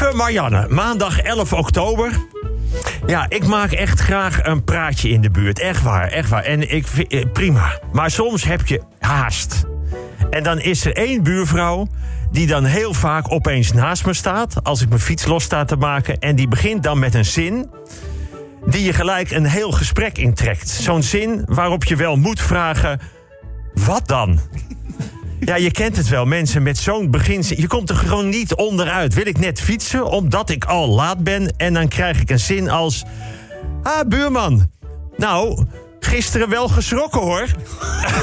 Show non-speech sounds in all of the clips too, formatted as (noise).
Lieve Marianne, maandag 11 oktober. Ja, ik maak echt graag een praatje in de buurt. Echt waar, echt waar. En ik eh, prima. Maar soms heb je haast. En dan is er één buurvrouw die dan heel vaak opeens naast me staat... als ik mijn fiets los sta te maken. En die begint dan met een zin die je gelijk een heel gesprek intrekt. Zo'n zin waarop je wel moet vragen... wat dan? Ja, je kent het wel, mensen met zo'n beginzin. Je komt er gewoon niet onderuit. Wil ik net fietsen omdat ik al laat ben... en dan krijg ik een zin als... Ah, buurman. Nou, gisteren wel geschrokken, hoor. (laughs)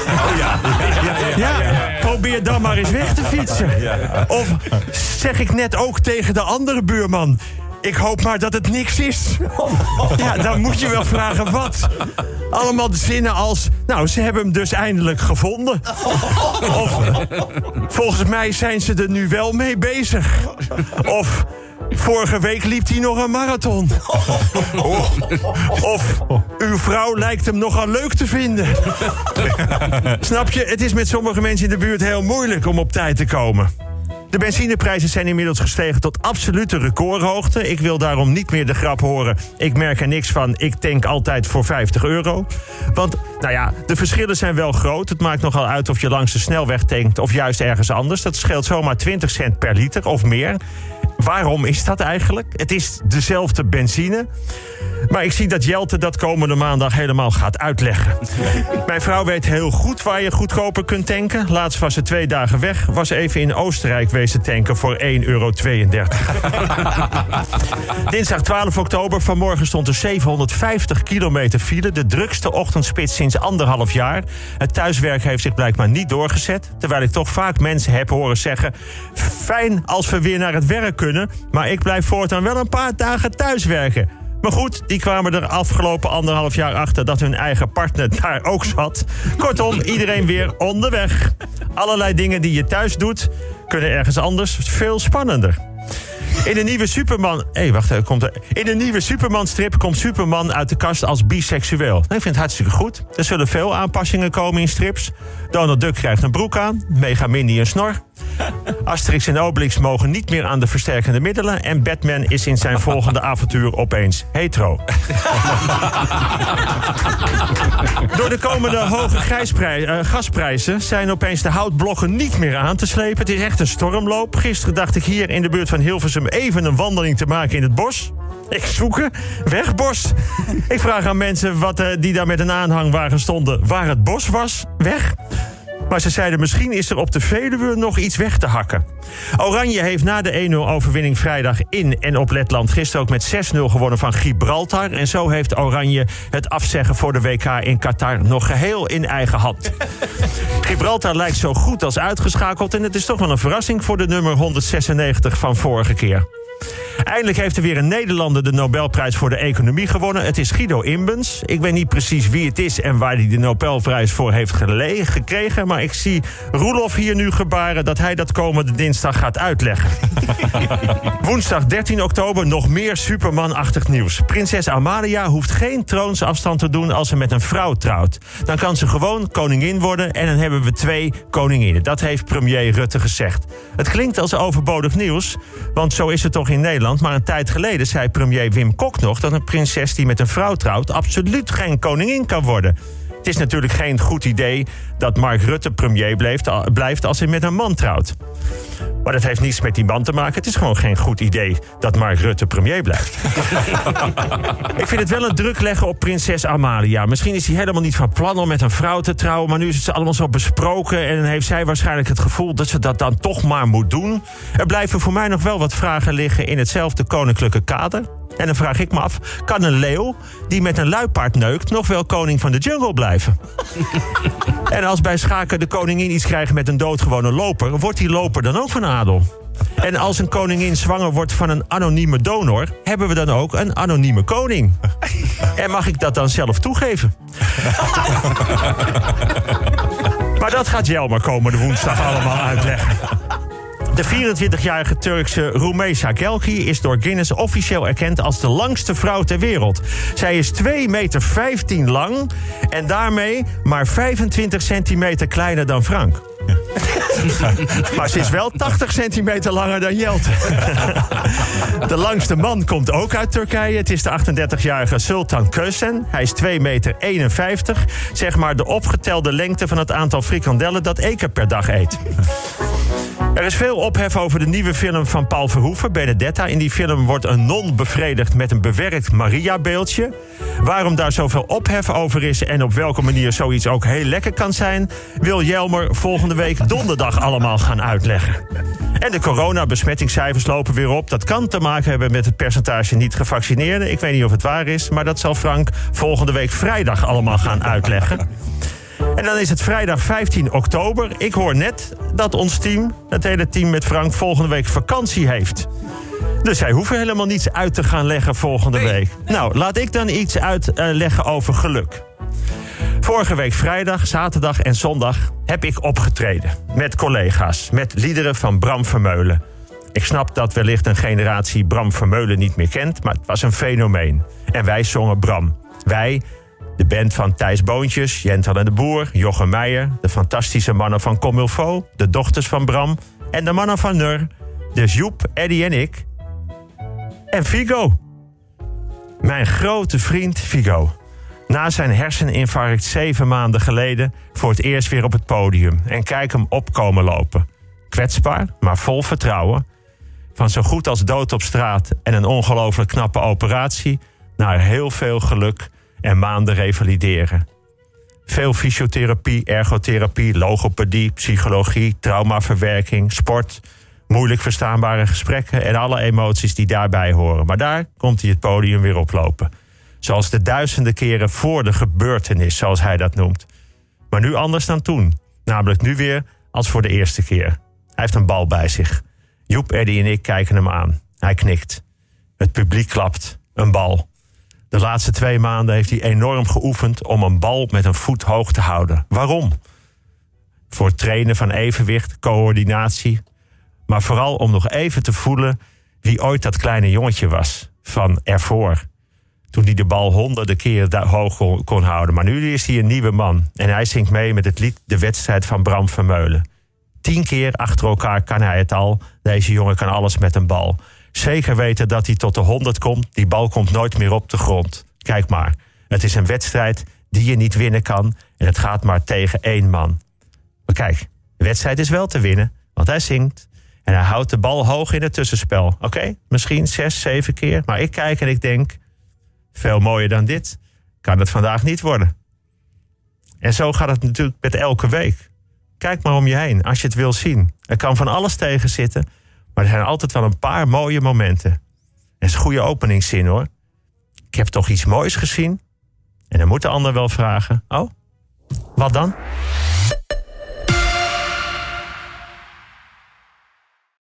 Oh ja. Ja, probeer dan maar eens weg te fietsen. Of zeg ik net ook tegen de andere buurman... Ik hoop maar dat het niks is. (laughs) Ja, dan moet je wel vragen wat. Allemaal de zinnen als... Nou, ze hebben hem dus eindelijk gevonden. (laughs) Of... Volgens mij zijn ze er nu wel mee bezig. Of... Vorige week liep hij nog een marathon. Of uw vrouw lijkt hem nogal leuk te vinden. (laughs) Snap je? Het is met sommige mensen in de buurt heel moeilijk om op tijd te komen. De benzineprijzen zijn inmiddels gestegen tot absolute recordhoogte. Ik wil daarom niet meer de grap horen. Ik merk er niks van. Ik tank altijd voor 50 euro. Want, nou ja, de verschillen zijn wel groot. Het maakt nogal uit of je langs de snelweg tankt of juist ergens anders. Dat scheelt zomaar 20 cent per liter of meer. Waarom is dat eigenlijk? Het is dezelfde benzine. Maar ik zie dat Jelte dat komende maandag helemaal gaat uitleggen. Mijn vrouw weet heel goed waar je goedkoper kunt tanken. Laatst was ze twee dagen weg. Was even in Oostenrijk wezen tanken voor 1,32 euro. (laughs) Dinsdag 12 oktober. Vanmorgen stond er 750 kilometer file. De drukste ochtendspits sinds anderhalf jaar. Het thuiswerk heeft zich blijkbaar niet doorgezet. Terwijl ik toch vaak mensen heb horen zeggen... fijn als we weer naar het werk kunnen... maar ik blijf voortaan wel een paar dagen thuiswerken. Maar goed, die kwamen er afgelopen anderhalf jaar achter dat hun eigen partner daar ook zat. Kortom, iedereen weer onderweg. Allerlei dingen die je thuis doet, kunnen ergens anders veel spannender. In de nieuwe Superman. Hey, wacht, komt er. In de nieuwe Superman-strip komt Superman uit de kast als biseksueel. Ik vind het hartstikke goed. Er zullen veel aanpassingen komen in strips. Donald Duck krijgt een broek aan. Mega Mindy een snor. (laughs) Asterix en Obelix mogen niet meer aan de versterkende middelen. En Batman is in zijn volgende (laughs) avontuur opeens hetero. (laughs) Door de komende hoge uh, gasprijzen zijn opeens de houtblokken niet meer aan te slepen. Het is echt een stormloop. Gisteren dacht ik hier in de buurt van Hilversum even een wandeling te maken in het bos. Ik zoeken. Weg, bos. Ik vraag aan mensen wat, uh, die daar met een aanhangwagen stonden... waar het bos was. Weg. Maar ze zeiden misschien is er op de Veluwe nog iets weg te hakken. Oranje heeft na de 1-0 overwinning vrijdag in en op Letland gisteren ook met 6-0 gewonnen van Gibraltar. En zo heeft Oranje het afzeggen voor de WK in Qatar nog geheel in eigen hand. (laughs) Gibraltar lijkt zo goed als uitgeschakeld en het is toch wel een verrassing voor de nummer 196 van vorige keer. Eindelijk heeft er weer een Nederlander de Nobelprijs voor de economie gewonnen. Het is Guido Imbens. Ik weet niet precies wie het is en waar hij de Nobelprijs voor heeft gekregen. Maar ik zie Roelof hier nu gebaren dat hij dat komende dinsdag gaat uitleggen. (laughs) Woensdag 13 oktober nog meer Superman-achtig nieuws. Prinses Amalia hoeft geen troonsafstand te doen als ze met een vrouw trouwt. Dan kan ze gewoon koningin worden en dan hebben we twee koninginnen. Dat heeft premier Rutte gezegd. Het klinkt als overbodig nieuws, want zo is het toch in Nederland. Maar een tijd geleden zei premier Wim Kok nog dat een prinses die met een vrouw trouwt absoluut geen koningin kan worden. Het is natuurlijk geen goed idee dat Mark Rutte premier blijft, blijft als hij met een man trouwt. Maar dat heeft niets met die man te maken. Het is gewoon geen goed idee dat Mark Rutte premier blijft. (laughs) ik vind het wel een druk leggen op prinses Amalia. Misschien is hij helemaal niet van plan om met een vrouw te trouwen... maar nu is het allemaal zo besproken... en heeft zij waarschijnlijk het gevoel dat ze dat dan toch maar moet doen. Er blijven voor mij nog wel wat vragen liggen in hetzelfde koninklijke kader. En dan vraag ik me af, kan een leeuw die met een luipaard neukt... nog wel koning van de jungle blijven? (laughs) en als bij schaken de koningin iets krijgt met een doodgewone loper... wordt die loper dan ook van adel? En als een koningin zwanger wordt van een anonieme donor... hebben we dan ook een anonieme koning. En mag ik dat dan zelf toegeven? (laughs) maar dat gaat Jelmer komende woensdag allemaal uitleggen. De 24-jarige Turkse Rumeysa Gelki is door Guinness officieel erkend als de langste vrouw ter wereld. Zij is 2,15 meter lang en daarmee maar 25 centimeter kleiner dan Frank. (laughs) maar ze is wel 80 centimeter langer dan Jelte. (laughs) De langste man komt ook uit Turkije. Het is de 38-jarige Sultan Kösen. Hij is 2 meter 51. Zeg maar de opgetelde lengte van het aantal frikandellen dat Eke per dag eet. (laughs) Er is veel ophef over de nieuwe film van Paul Verhoeven, Benedetta. In die film wordt een non bevredigd met een bewerkt Maria-beeldje. Waarom daar zoveel ophef over is en op welke manier zoiets ook heel lekker kan zijn, wil Jelmer volgende week donderdag allemaal gaan uitleggen. En de coronabesmettingscijfers lopen weer op. Dat kan te maken hebben met het percentage niet-gevaccineerden. Ik weet niet of het waar is, maar dat zal Frank volgende week vrijdag allemaal gaan uitleggen. En dan is het vrijdag 15 oktober. Ik hoor net dat ons team, het hele team met Frank, volgende week vakantie heeft. Dus zij hoeven helemaal niets uit te gaan leggen volgende week. Nou, laat ik dan iets uitleggen over geluk. Vorige week vrijdag, zaterdag en zondag heb ik opgetreden. Met collega's, met liederen van Bram Vermeulen. Ik snap dat wellicht een generatie Bram Vermeulen niet meer kent, maar het was een fenomeen. En wij zongen Bram. Wij, de band van Thijs Boontjes, Jentel en de Boer, Jochem Meijer... de fantastische mannen van Comilfo, de dochters van Bram... en de mannen van Nur, dus Joep, Eddie en ik. En Figo. Mijn grote vriend Figo. Na zijn herseninfarct zeven maanden geleden voor het eerst weer op het podium. En kijk hem opkomen lopen. Kwetsbaar, maar vol vertrouwen. Van zo goed als dood op straat en een ongelooflijk knappe operatie... naar heel veel geluk en maanden revalideren. Veel fysiotherapie, ergotherapie, logopedie, psychologie, traumaverwerking, sport, moeilijk verstaanbare gesprekken en alle emoties die daarbij horen. Maar daar komt hij het podium weer oplopen. Zoals de duizenden keren voor de gebeurtenis, zoals hij dat noemt. Maar nu anders dan toen. Namelijk nu weer als voor de eerste keer. Hij heeft een bal bij zich. Joep, Eddie en ik kijken hem aan. Hij knikt. Het publiek klapt. Een bal. De laatste twee maanden heeft hij enorm geoefend om een bal met een voet hoog te houden. Waarom? Voor trainen van evenwicht, coördinatie. Maar vooral om nog even te voelen wie ooit dat kleine jongetje was van ervoor. Toen hij de bal honderden keren hoog kon, houden. Maar nu is hij een nieuwe man. En hij zingt mee met het lied De wedstrijd van Bram Vermeulen. Tien keer achter elkaar kan hij het al. Deze jongen kan alles met een bal. Zeker weten dat hij tot de 100 komt. Die bal komt nooit meer op de grond. Kijk maar, het is een wedstrijd die je niet winnen kan. En het gaat maar tegen één man. Maar kijk, de wedstrijd is wel te winnen, want hij zingt. En hij houdt de bal hoog in het tussenspel. Oké, misschien zes, zeven keer. Maar ik kijk en ik denk, veel mooier dan dit kan het vandaag niet worden. En zo gaat het natuurlijk met elke week. Kijk maar om je heen als je het wil zien. Er kan van alles tegen zitten. Maar er zijn altijd wel een paar mooie momenten. En het is een goede openingszin hoor. Ik heb toch iets moois gezien? En dan moet de ander wel vragen: Oh, wat dan?